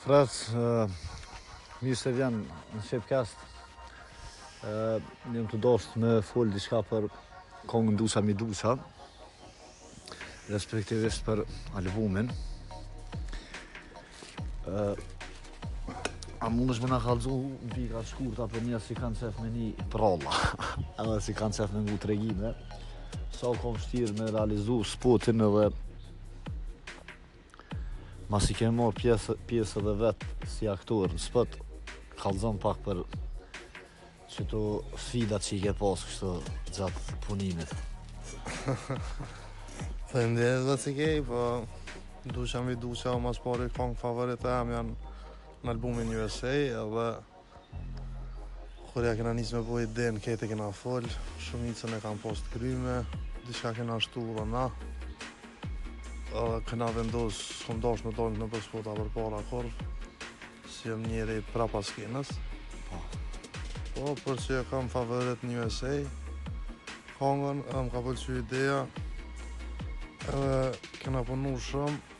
Frac, mirë se vjen në Shqipkast. Jam tu dasht me folë diçka për kongën Dusa mi dusa, respektivisht për albumin. A mundesh me na kallzu në pika shkurta për njerz që s'kanë qef me ni përralla, edhe s'kanë qef me ngu tregime, sa u kon shtirë me realizu spotin edhe Masi ke marrë pjesë, pjesë edhe vetë si aktor në spot, kallzom pak për qëto sfidat që i ke pasë kështu gjatë punimit. Tungjatjeta edhe si kej, po Dusa mi dusa o ma s'pari kongë favorit e jemja në në albumin USA edhe Kur ja kena nisë me bo idenë, krejt e kena fol, shumicën e kam pas t'kryme, diçka kena shtu dhe na, kena vendos, s'kom dash me dalë në spota përpara kurrë, se jam njeri prapa skenës, po, po, për se e kam favorit n'USA, kongën, e më ka pëllqy ideja, edhe kena punu shumë,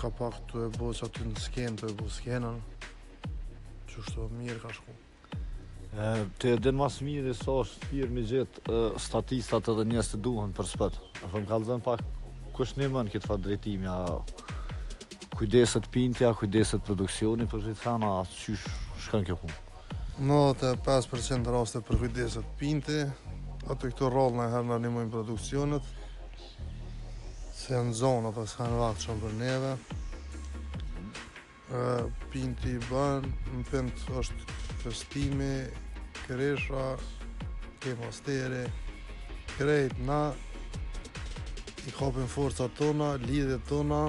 Ka pak tu e bo qaty në skenë, tu e bo skenën. Qashtu mirë ka shku. E, ti e din ma s'miri sa është shtirë me i gjetë statistat edhe njerz që duhen për spot. A po më kallzon pak, kush e man këtë far drejtimi, a kujdeset pintja, kujdeset produksioni, për këto gjana, a qysh shkon kjo punë. 95% raste përkujdeset Pinti, për këto rrallëherë na ndihmojnë produksionet, Se janë t'zonë apo s'kanë vakt shumë për neve Pinti i bën, në Pint është Festimi, Kresha, Keymasteri Krejt na i kapin forcat tona, lidhjet tona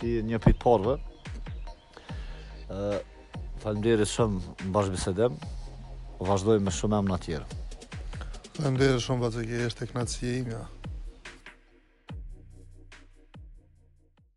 Ti një pit parve. Faleminderit shumë për bashkëbisedim. Vazhdojmë me shumë emna tjerë. Faleminderit shumë, baci, është knaqësi e imja.